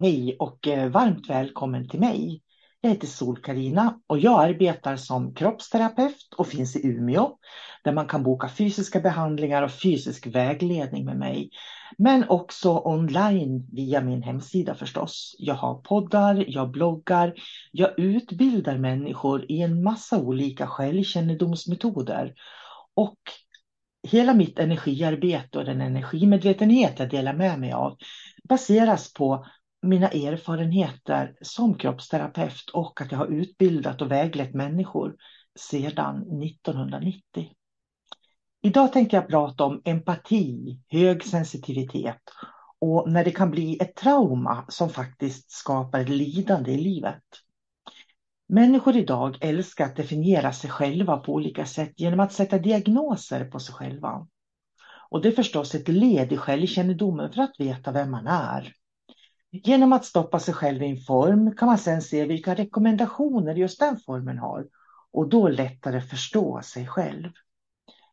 Hej och eh, varmt välkommen till mig. Jag heter sol karina och jag arbetar som kroppsterapeut och finns i Umeå där man kan boka fysiska behandlingar och fysisk vägledning med mig. Men också online via min hemsida förstås. Jag har poddar, jag bloggar, jag utbildar människor i en massa olika självkännedomsmetoder. Och hela mitt energiarbete och den energimedvetenhet jag delar med mig av baseras på mina erfarenheter som kroppsterapeut och att jag har utbildat och väglett människor sedan 1990. Idag tänkte jag prata om empati, hög sensitivitet och när det kan bli ett trauma som faktiskt skapar ett lidande i livet. Människor idag älskar att definiera sig själva på olika sätt genom att sätta diagnoser på sig själva. Och det är förstås ett led i självkännedomen för att veta vem man är. Genom att stoppa sig själv i en form kan man sedan se vilka rekommendationer just den formen har och då lättare förstå sig själv.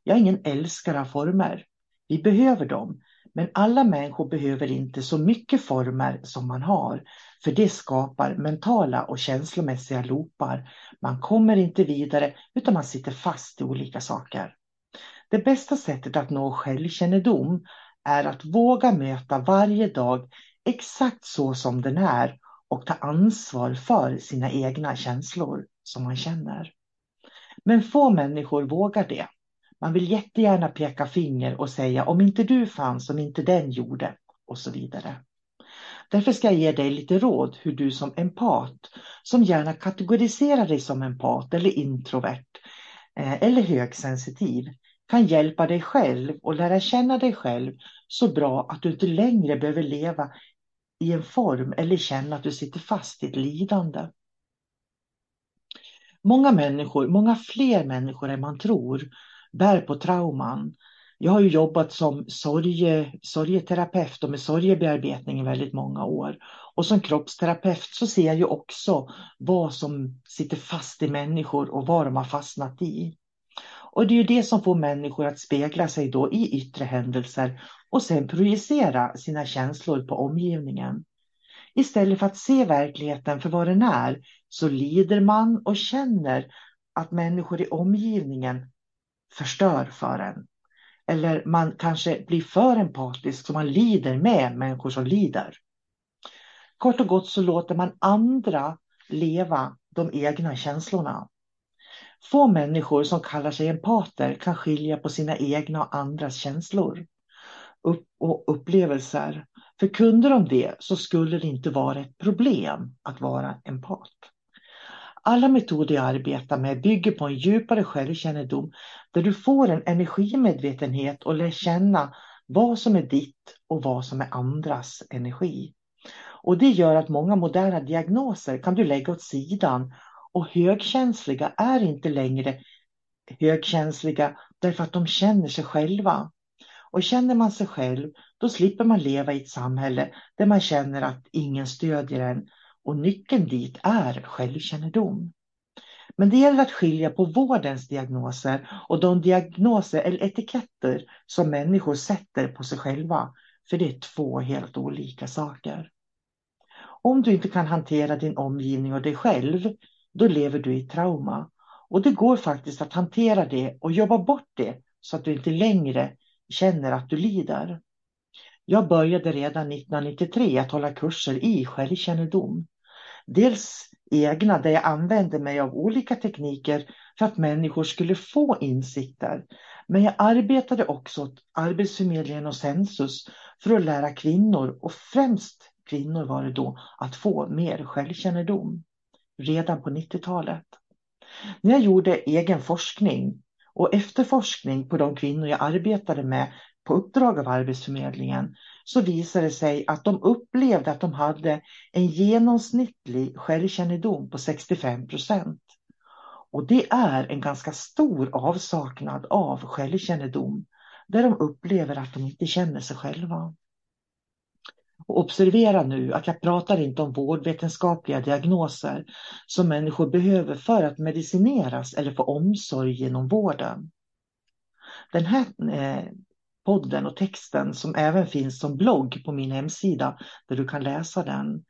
Jag är ingen älskare av former. Vi behöver dem, men alla människor behöver inte så mycket former som man har, för det skapar mentala och känslomässiga loopar. Man kommer inte vidare utan man sitter fast i olika saker. Det bästa sättet att nå självkännedom är att våga möta varje dag exakt så som den är och ta ansvar för sina egna känslor som man känner. Men få människor vågar det. Man vill jättegärna peka finger och säga om inte du fanns, om inte den gjorde och så vidare. Därför ska jag ge dig lite råd hur du som empat, som gärna kategoriserar dig som empat eller introvert eh, eller högsensitiv, kan hjälpa dig själv och lära känna dig själv så bra att du inte längre behöver leva i en form eller känna att du sitter fast i ett lidande. Många människor, många fler människor än man tror, bär på trauman. Jag har ju jobbat som sorge, sorgeterapeut och med sorgebearbetning i väldigt många år. Och som kroppsterapeut så ser jag ju också vad som sitter fast i människor och vad de har fastnat i. Och det är ju det som får människor att spegla sig då i yttre händelser och sen projicera sina känslor på omgivningen. Istället för att se verkligheten för vad den är så lider man och känner att människor i omgivningen förstör för en. Eller man kanske blir för empatisk så man lider med människor som lider. Kort och gott så låter man andra leva de egna känslorna. Få människor som kallar sig empater kan skilja på sina egna och andras känslor och upplevelser. För kunde de det så skulle det inte vara ett problem att vara empat. Alla metoder jag arbetar med bygger på en djupare självkännedom där du får en energimedvetenhet och lär känna vad som är ditt och vad som är andras energi. Och det gör att många moderna diagnoser kan du lägga åt sidan och högkänsliga är inte längre högkänsliga därför att de känner sig själva. Och känner man sig själv, då slipper man leva i ett samhälle där man känner att ingen stödjer en. Och nyckeln dit är självkännedom. Men det gäller att skilja på vårdens diagnoser och de diagnoser eller etiketter som människor sätter på sig själva. För det är två helt olika saker. Om du inte kan hantera din omgivning och dig själv, då lever du i trauma. Och det går faktiskt att hantera det och jobba bort det så att du inte längre känner att du lider. Jag började redan 1993 att hålla kurser i självkännedom. Dels egna där jag använde mig av olika tekniker för att människor skulle få insikter. Men jag arbetade också åt Arbetsförmedlingen och Sensus för att lära kvinnor, och främst kvinnor var det då, att få mer självkännedom. Redan på 90-talet. När jag gjorde egen forskning och efterforskning på de kvinnor jag arbetade med på uppdrag av Arbetsförmedlingen så visade det sig att de upplevde att de hade en genomsnittlig självkännedom på 65 procent. Och det är en ganska stor avsaknad av självkännedom där de upplever att de inte känner sig själva. Och observera nu att jag pratar inte om vårdvetenskapliga diagnoser som människor behöver för att medicineras eller få omsorg genom vården. Den här eh, podden och texten som även finns som blogg på min hemsida där du kan läsa den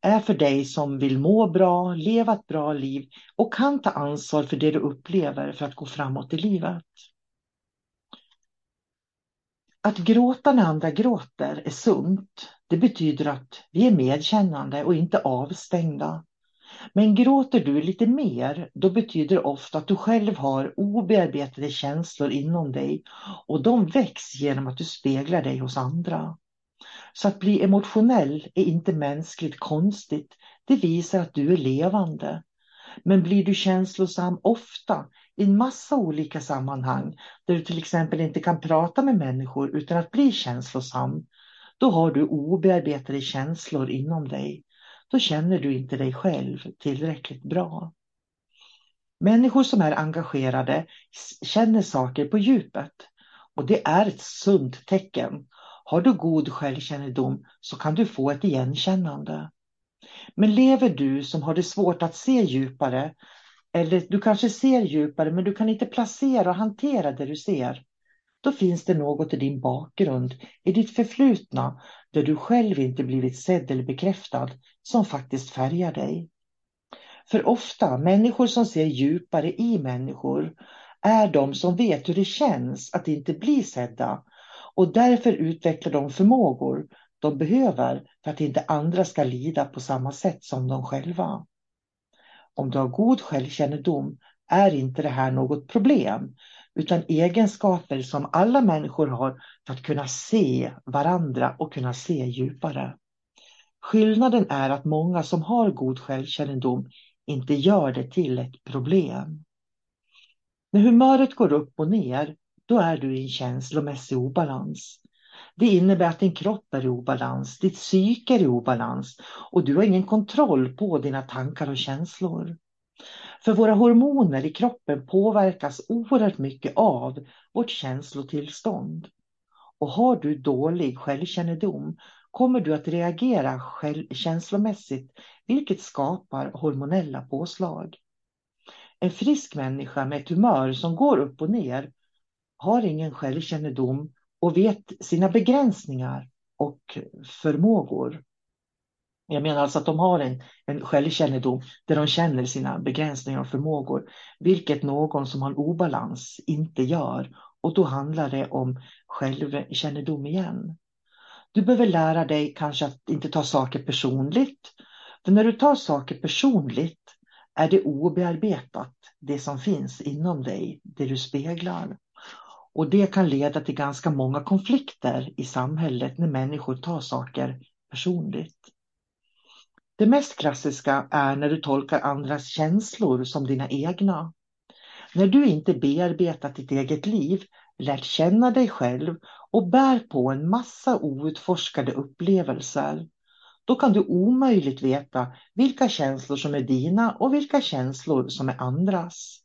är för dig som vill må bra, leva ett bra liv och kan ta ansvar för det du upplever för att gå framåt i livet. Att gråta när andra gråter är sunt. Det betyder att vi är medkännande och inte avstängda. Men gråter du lite mer, då betyder det ofta att du själv har obearbetade känslor inom dig och de väcks genom att du speglar dig hos andra. Så att bli emotionell är inte mänskligt konstigt. Det visar att du är levande. Men blir du känslosam ofta i en massa olika sammanhang där du till exempel inte kan prata med människor utan att bli känslosam, då har du obearbetade känslor inom dig. Då känner du inte dig själv tillräckligt bra. Människor som är engagerade känner saker på djupet och det är ett sunt tecken. Har du god självkännedom så kan du få ett igenkännande. Men lever du som har det svårt att se djupare, eller du kanske ser djupare men du kan inte placera och hantera det du ser, då finns det något i din bakgrund, i ditt förflutna, där du själv inte blivit sedd eller bekräftad, som faktiskt färgar dig. För ofta, människor som ser djupare i människor är de som vet hur det känns att inte bli sedda och därför utvecklar de förmågor de behöver för att inte andra ska lida på samma sätt som de själva. Om du har god självkännedom är inte det här något problem utan egenskaper som alla människor har för att kunna se varandra och kunna se djupare. Skillnaden är att många som har god självkännedom inte gör det till ett problem. När humöret går upp och ner, då är du i en känslomässig obalans. Det innebär att din kropp är i obalans, ditt psyke är i obalans och du har ingen kontroll på dina tankar och känslor. För våra hormoner i kroppen påverkas oerhört mycket av vårt känslotillstånd. Och har du dålig självkännedom kommer du att reagera känslomässigt vilket skapar hormonella påslag. En frisk människa med ett humör som går upp och ner har ingen självkännedom och vet sina begränsningar och förmågor. Jag menar alltså att de har en, en självkännedom där de känner sina begränsningar och förmågor, vilket någon som har en obalans inte gör. Och då handlar det om självkännedom igen. Du behöver lära dig kanske att inte ta saker personligt. För när du tar saker personligt är det obearbetat, det som finns inom dig, det du speglar. Och det kan leda till ganska många konflikter i samhället när människor tar saker personligt. Det mest klassiska är när du tolkar andras känslor som dina egna. När du inte bearbetat ditt eget liv, lärt känna dig själv och bär på en massa outforskade upplevelser, då kan du omöjligt veta vilka känslor som är dina och vilka känslor som är andras.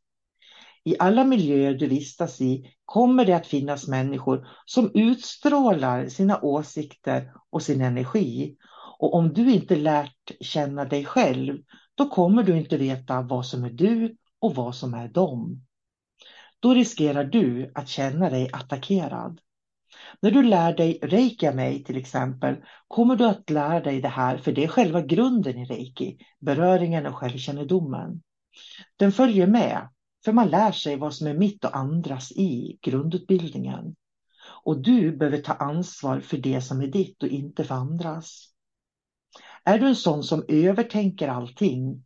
I alla miljöer du vistas i kommer det att finnas människor som utstrålar sina åsikter och sin energi. Och om du inte lärt känna dig själv, då kommer du inte veta vad som är du och vad som är dem. Då riskerar du att känna dig attackerad. När du lär dig reiki mig till exempel kommer du att lära dig det här för det är själva grunden i reiki, beröringen och självkännedomen. Den följer med för man lär sig vad som är mitt och andras i grundutbildningen. Och du behöver ta ansvar för det som är ditt och inte för andras. Är du en sån som övertänker allting?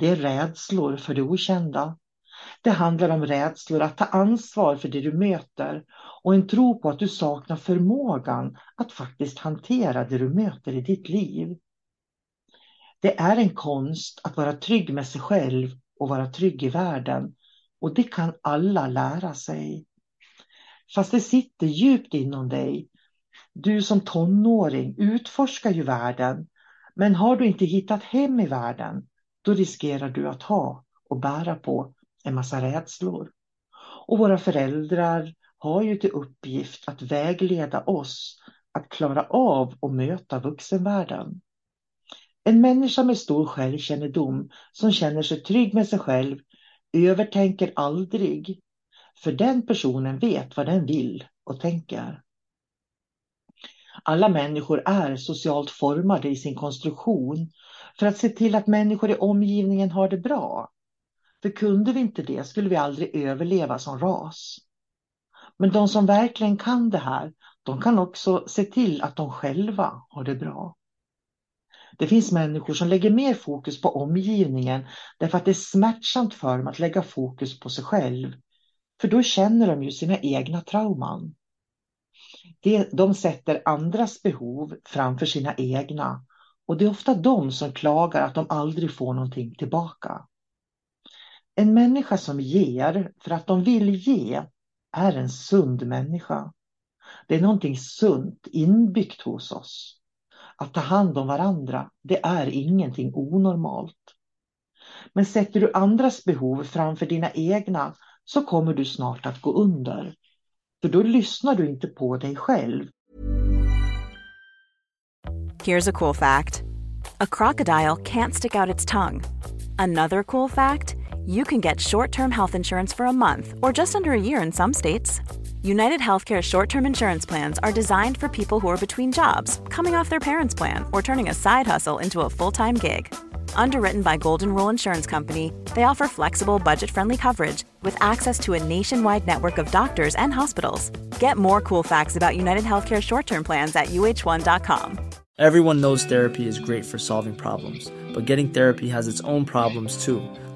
Det är rädslor för det okända. Det handlar om rädslor att ta ansvar för det du möter och en tro på att du saknar förmågan att faktiskt hantera det du möter i ditt liv. Det är en konst att vara trygg med sig själv och vara trygg i världen och det kan alla lära sig. Fast det sitter djupt inom dig. Du som tonåring utforskar ju världen. Men har du inte hittat hem i världen, då riskerar du att ha och bära på en massa rädslor. Och våra föräldrar har ju till uppgift att vägleda oss att klara av och möta vuxenvärlden. En människa med stor självkännedom som känner sig trygg med sig själv övertänker aldrig. För den personen vet vad den vill och tänker. Alla människor är socialt formade i sin konstruktion för att se till att människor i omgivningen har det bra. För kunde vi inte det skulle vi aldrig överleva som ras. Men de som verkligen kan det här, de kan också se till att de själva har det bra. Det finns människor som lägger mer fokus på omgivningen därför att det är smärtsamt för dem att lägga fokus på sig själv. För då känner de ju sina egna trauman. De sätter andras behov framför sina egna och det är ofta de som klagar att de aldrig får någonting tillbaka. En människa som ger för att de vill ge är en sund människa. Det är någonting sunt inbyggt hos oss. Att ta hand om varandra, det är ingenting onormalt. Men sätter du andras behov framför dina egna så kommer du snart att gå under. För då lyssnar du inte på dig själv. Here's a cool fact. A crocodile can't stick out its tongue. Another cool fact, you can get short-term health insurance for a month or just under a year in some states. United Healthcare short term insurance plans are designed for people who are between jobs, coming off their parents' plan, or turning a side hustle into a full time gig. Underwritten by Golden Rule Insurance Company, they offer flexible, budget friendly coverage with access to a nationwide network of doctors and hospitals. Get more cool facts about United Healthcare short term plans at uh1.com. Everyone knows therapy is great for solving problems, but getting therapy has its own problems too,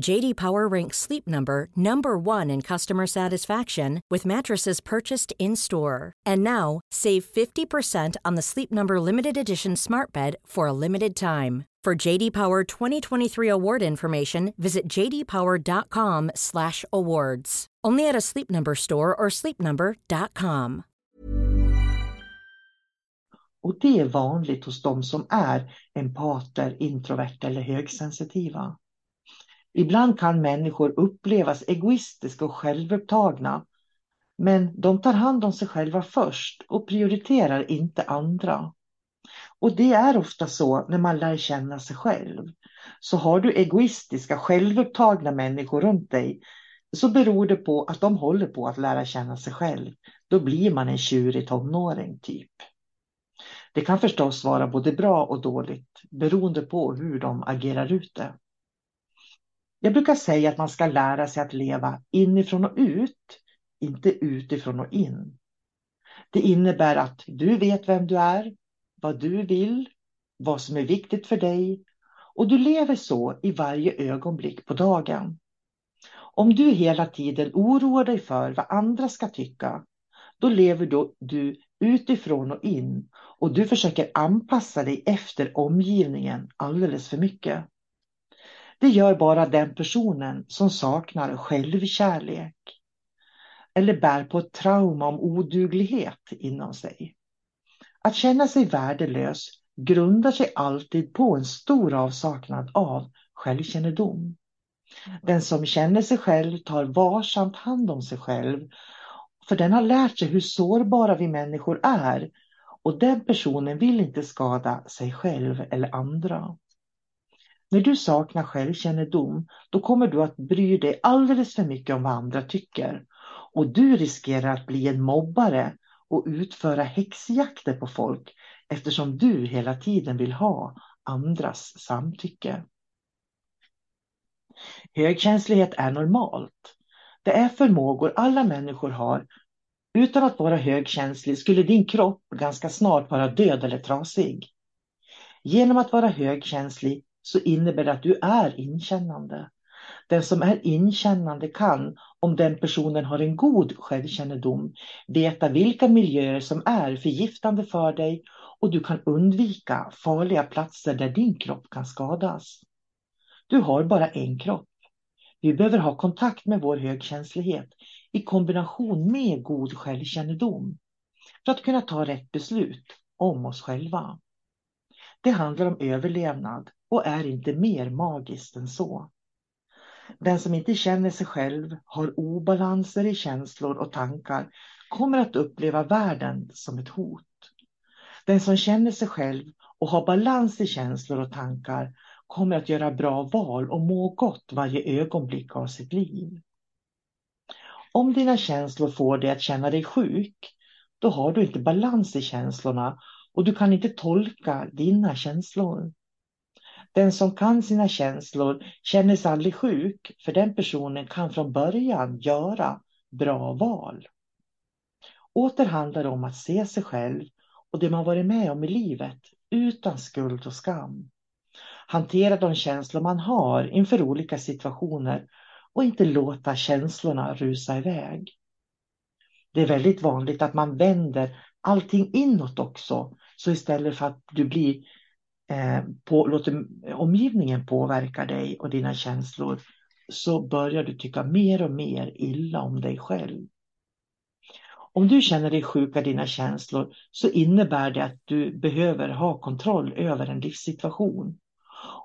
JD Power ranks Sleep Number number 1 in customer satisfaction with mattresses purchased in-store. And now, save 50% on the Sleep Number limited edition Smart Bed for a limited time. For JD Power 2023 award information, visit jdpower.com/awards. Only at a Sleep Number store or sleepnumber.com. Och det är vanligt hos de som är empater, introverta eller högsensitiva. Ibland kan människor upplevas egoistiska och självupptagna. Men de tar hand om sig själva först och prioriterar inte andra. Och det är ofta så när man lär känna sig själv. Så har du egoistiska, självupptagna människor runt dig så beror det på att de håller på att lära känna sig själv. Då blir man en tjurig tonåring typ. Det kan förstås vara både bra och dåligt beroende på hur de agerar ute. Jag brukar säga att man ska lära sig att leva inifrån och ut, inte utifrån och in. Det innebär att du vet vem du är, vad du vill, vad som är viktigt för dig och du lever så i varje ögonblick på dagen. Om du hela tiden oroar dig för vad andra ska tycka, då lever då du utifrån och in och du försöker anpassa dig efter omgivningen alldeles för mycket. Det gör bara den personen som saknar självkärlek eller bär på ett trauma om oduglighet inom sig. Att känna sig värdelös grundar sig alltid på en stor avsaknad av självkännedom. Den som känner sig själv tar varsamt hand om sig själv för den har lärt sig hur sårbara vi människor är och den personen vill inte skada sig själv eller andra. När du saknar självkännedom då kommer du att bry dig alldeles för mycket om vad andra tycker och du riskerar att bli en mobbare och utföra häxjakter på folk eftersom du hela tiden vill ha andras samtycke. Högkänslighet är normalt. Det är förmågor alla människor har. Utan att vara högkänslig skulle din kropp ganska snart vara död eller trasig. Genom att vara högkänslig så innebär det att du är inkännande. Den som är inkännande kan, om den personen har en god självkännedom, veta vilka miljöer som är förgiftande för dig och du kan undvika farliga platser där din kropp kan skadas. Du har bara en kropp. Vi behöver ha kontakt med vår högkänslighet i kombination med god självkännedom för att kunna ta rätt beslut om oss själva. Det handlar om överlevnad och är inte mer magiskt än så. Den som inte känner sig själv, har obalanser i känslor och tankar, kommer att uppleva världen som ett hot. Den som känner sig själv och har balans i känslor och tankar kommer att göra bra val och må gott varje ögonblick av sitt liv. Om dina känslor får dig att känna dig sjuk, då har du inte balans i känslorna och du kan inte tolka dina känslor. Den som kan sina känslor känner sig aldrig sjuk, för den personen kan från början göra bra val. Åter handlar det om att se sig själv och det man varit med om i livet utan skuld och skam. Hantera de känslor man har inför olika situationer och inte låta känslorna rusa iväg. Det är väldigt vanligt att man vänder allting inåt också. Så istället för att du blir Eh, på, låter omgivningen påverka dig och dina känslor så börjar du tycka mer och mer illa om dig själv. Om du känner dig sjuk av dina känslor så innebär det att du behöver ha kontroll över en livssituation.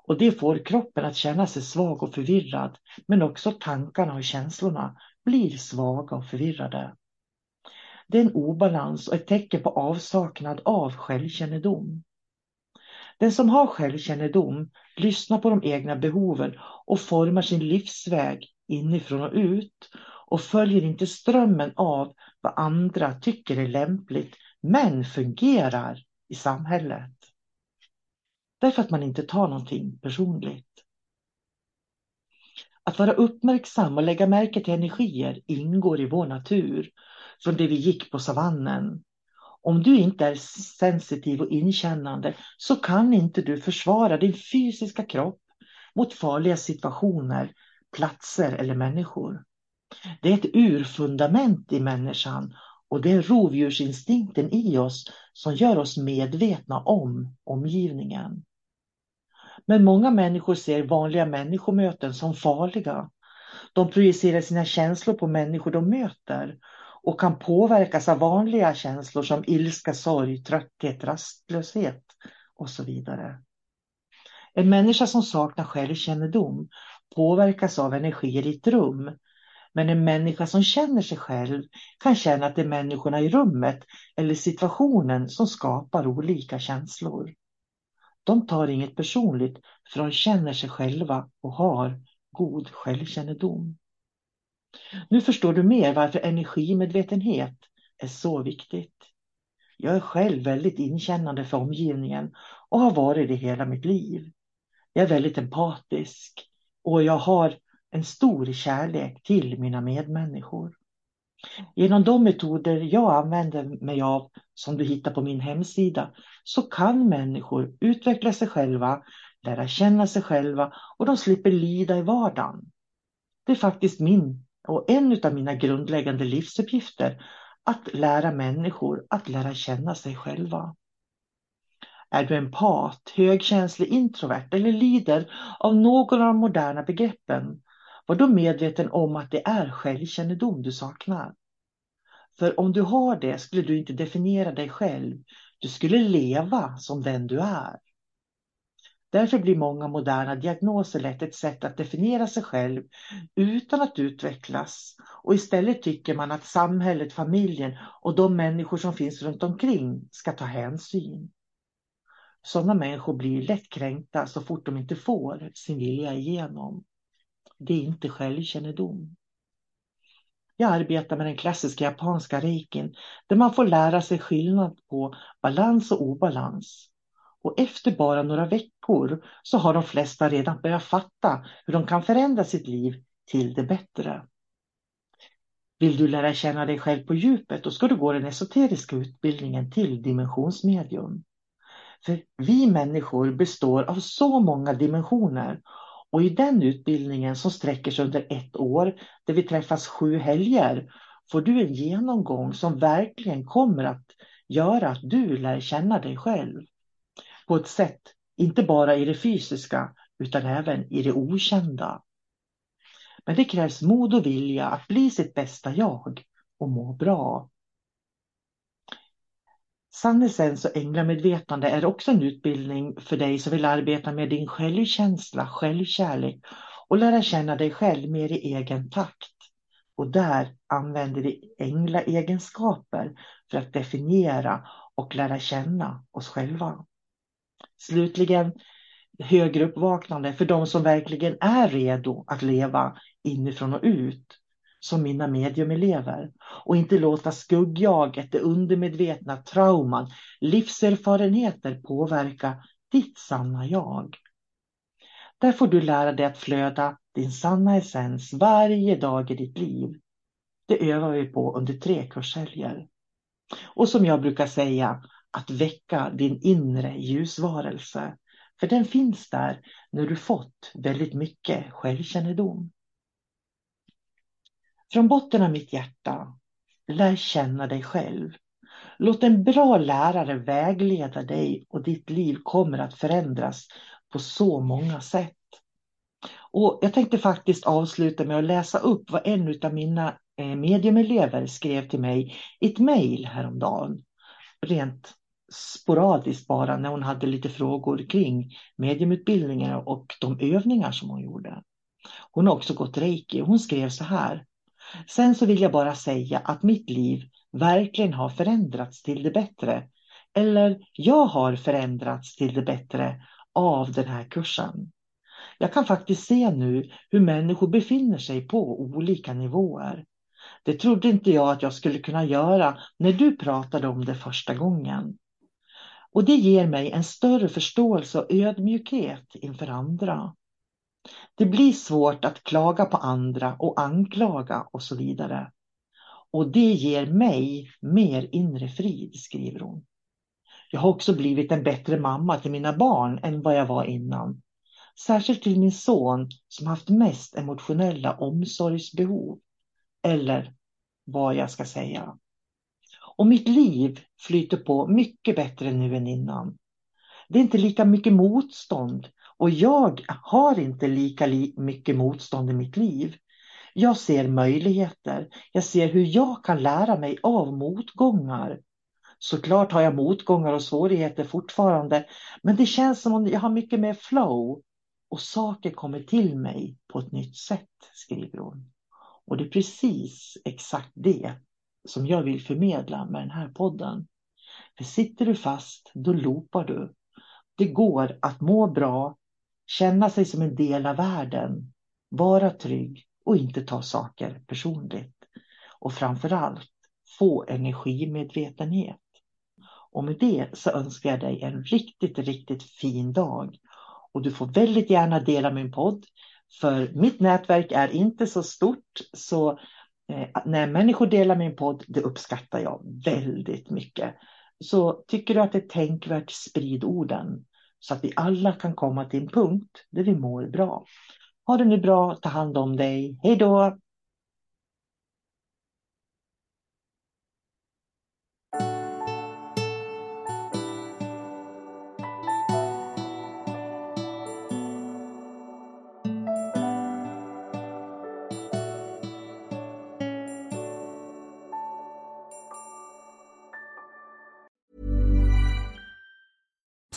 Och det får kroppen att känna sig svag och förvirrad, men också tankarna och känslorna blir svaga och förvirrade. Det är en obalans och ett tecken på avsaknad av självkännedom. Den som har självkännedom lyssnar på de egna behoven och formar sin livsväg inifrån och ut och följer inte strömmen av vad andra tycker är lämpligt men fungerar i samhället. Därför att man inte tar någonting personligt. Att vara uppmärksam och lägga märke till energier ingår i vår natur från det vi gick på savannen. Om du inte är sensitiv och inkännande så kan inte du försvara din fysiska kropp mot farliga situationer, platser eller människor. Det är ett urfundament i människan och det är rovdjursinstinkten i oss som gör oss medvetna om omgivningen. Men många människor ser vanliga människomöten som farliga. De projicerar sina känslor på människor de möter och kan påverkas av vanliga känslor som ilska, sorg, trötthet, rastlöshet och så vidare. En människa som saknar självkännedom påverkas av energier i ett rum Men en människa som känner sig själv kan känna att det är människorna i rummet eller situationen som skapar olika känslor. De tar inget personligt för de känner sig själva och har god självkännedom. Nu förstår du mer varför energimedvetenhet är så viktigt. Jag är själv väldigt inkännande för omgivningen och har varit det hela mitt liv. Jag är väldigt empatisk och jag har en stor kärlek till mina medmänniskor. Genom de metoder jag använder mig av, som du hittar på min hemsida, så kan människor utveckla sig själva, lära känna sig själva och de slipper lida i vardagen. Det är faktiskt min och en av mina grundläggande livsuppgifter att lära människor att lära känna sig själva. Är du empat, högkänslig, introvert eller lider av någon av de moderna begreppen, var då medveten om att det är självkännedom du saknar. För om du har det skulle du inte definiera dig själv, du skulle leva som den du är. Därför blir många moderna diagnoser lätt ett sätt att definiera sig själv utan att utvecklas. Och istället tycker man att samhället, familjen och de människor som finns runt omkring ska ta hänsyn. Sådana människor blir lätt kränkta så fort de inte får sin vilja igenom. Det är inte självkännedom. Jag arbetar med den klassiska japanska reikin där man får lära sig skillnad på balans och obalans. Och efter bara några veckor så har de flesta redan börjat fatta hur de kan förändra sitt liv till det bättre. Vill du lära känna dig själv på djupet då ska du gå den esoteriska utbildningen till dimensionsmedium. För vi människor består av så många dimensioner och i den utbildningen som sträcker sig under ett år där vi träffas sju helger får du en genomgång som verkligen kommer att göra att du lär känna dig själv på ett sätt, inte bara i det fysiska utan även i det okända. Men det krävs mod och vilja att bli sitt bästa jag och må bra. Sannesens och änglamedvetande är också en utbildning för dig som vill arbeta med din självkänsla, självkärlek och lära känna dig själv mer i egen takt. Och där använder vi änglaegenskaper för att definiera och lära känna oss själva. Slutligen högre uppvaknande för de som verkligen är redo att leva inifrån och ut som mina mediumelever och inte låta skuggjaget, det undermedvetna, trauman, livserfarenheter påverka ditt sanna jag. Där får du lära dig att flöda din sanna essens varje dag i ditt liv. Det övar vi på under tre kurshelger. Och som jag brukar säga, att väcka din inre ljusvarelse. För den finns där när du fått väldigt mycket självkännedom. Från botten av mitt hjärta, lär känna dig själv. Låt en bra lärare vägleda dig och ditt liv kommer att förändras på så många sätt. Och Jag tänkte faktiskt avsluta med att läsa upp vad en av mina eh, mediumelever skrev till mig i ett mejl häromdagen. Rent sporadiskt bara när hon hade lite frågor kring mediumutbildningen och de övningar som hon gjorde. Hon har också gått reiki och hon skrev så här. Sen så vill jag bara säga att mitt liv verkligen har förändrats till det bättre. Eller jag har förändrats till det bättre av den här kursen. Jag kan faktiskt se nu hur människor befinner sig på olika nivåer. Det trodde inte jag att jag skulle kunna göra när du pratade om det första gången. Och det ger mig en större förståelse och ödmjukhet inför andra. Det blir svårt att klaga på andra och anklaga och så vidare. Och det ger mig mer inre frid, skriver hon. Jag har också blivit en bättre mamma till mina barn än vad jag var innan. Särskilt till min son som haft mest emotionella omsorgsbehov. Eller vad jag ska säga. Och mitt liv flyter på mycket bättre nu än innan. Det är inte lika mycket motstånd och jag har inte lika mycket motstånd i mitt liv. Jag ser möjligheter. Jag ser hur jag kan lära mig av motgångar. Såklart har jag motgångar och svårigheter fortfarande, men det känns som om jag har mycket mer flow och saker kommer till mig på ett nytt sätt, skriver hon. Och det är precis exakt det som jag vill förmedla med den här podden. För sitter du fast, då loopar du. Det går att må bra, känna sig som en del av världen, vara trygg och inte ta saker personligt. Och framförallt få energimedvetenhet. Och med det så önskar jag dig en riktigt, riktigt fin dag. Och du får väldigt gärna dela min podd. För mitt nätverk är inte så stort. Så Eh, när människor delar min podd, det uppskattar jag väldigt mycket. Så tycker du att det är tänkvärt, sprid orden. Så att vi alla kan komma till en punkt där vi mår bra. Ha det nu bra, ta hand om dig. Hej då!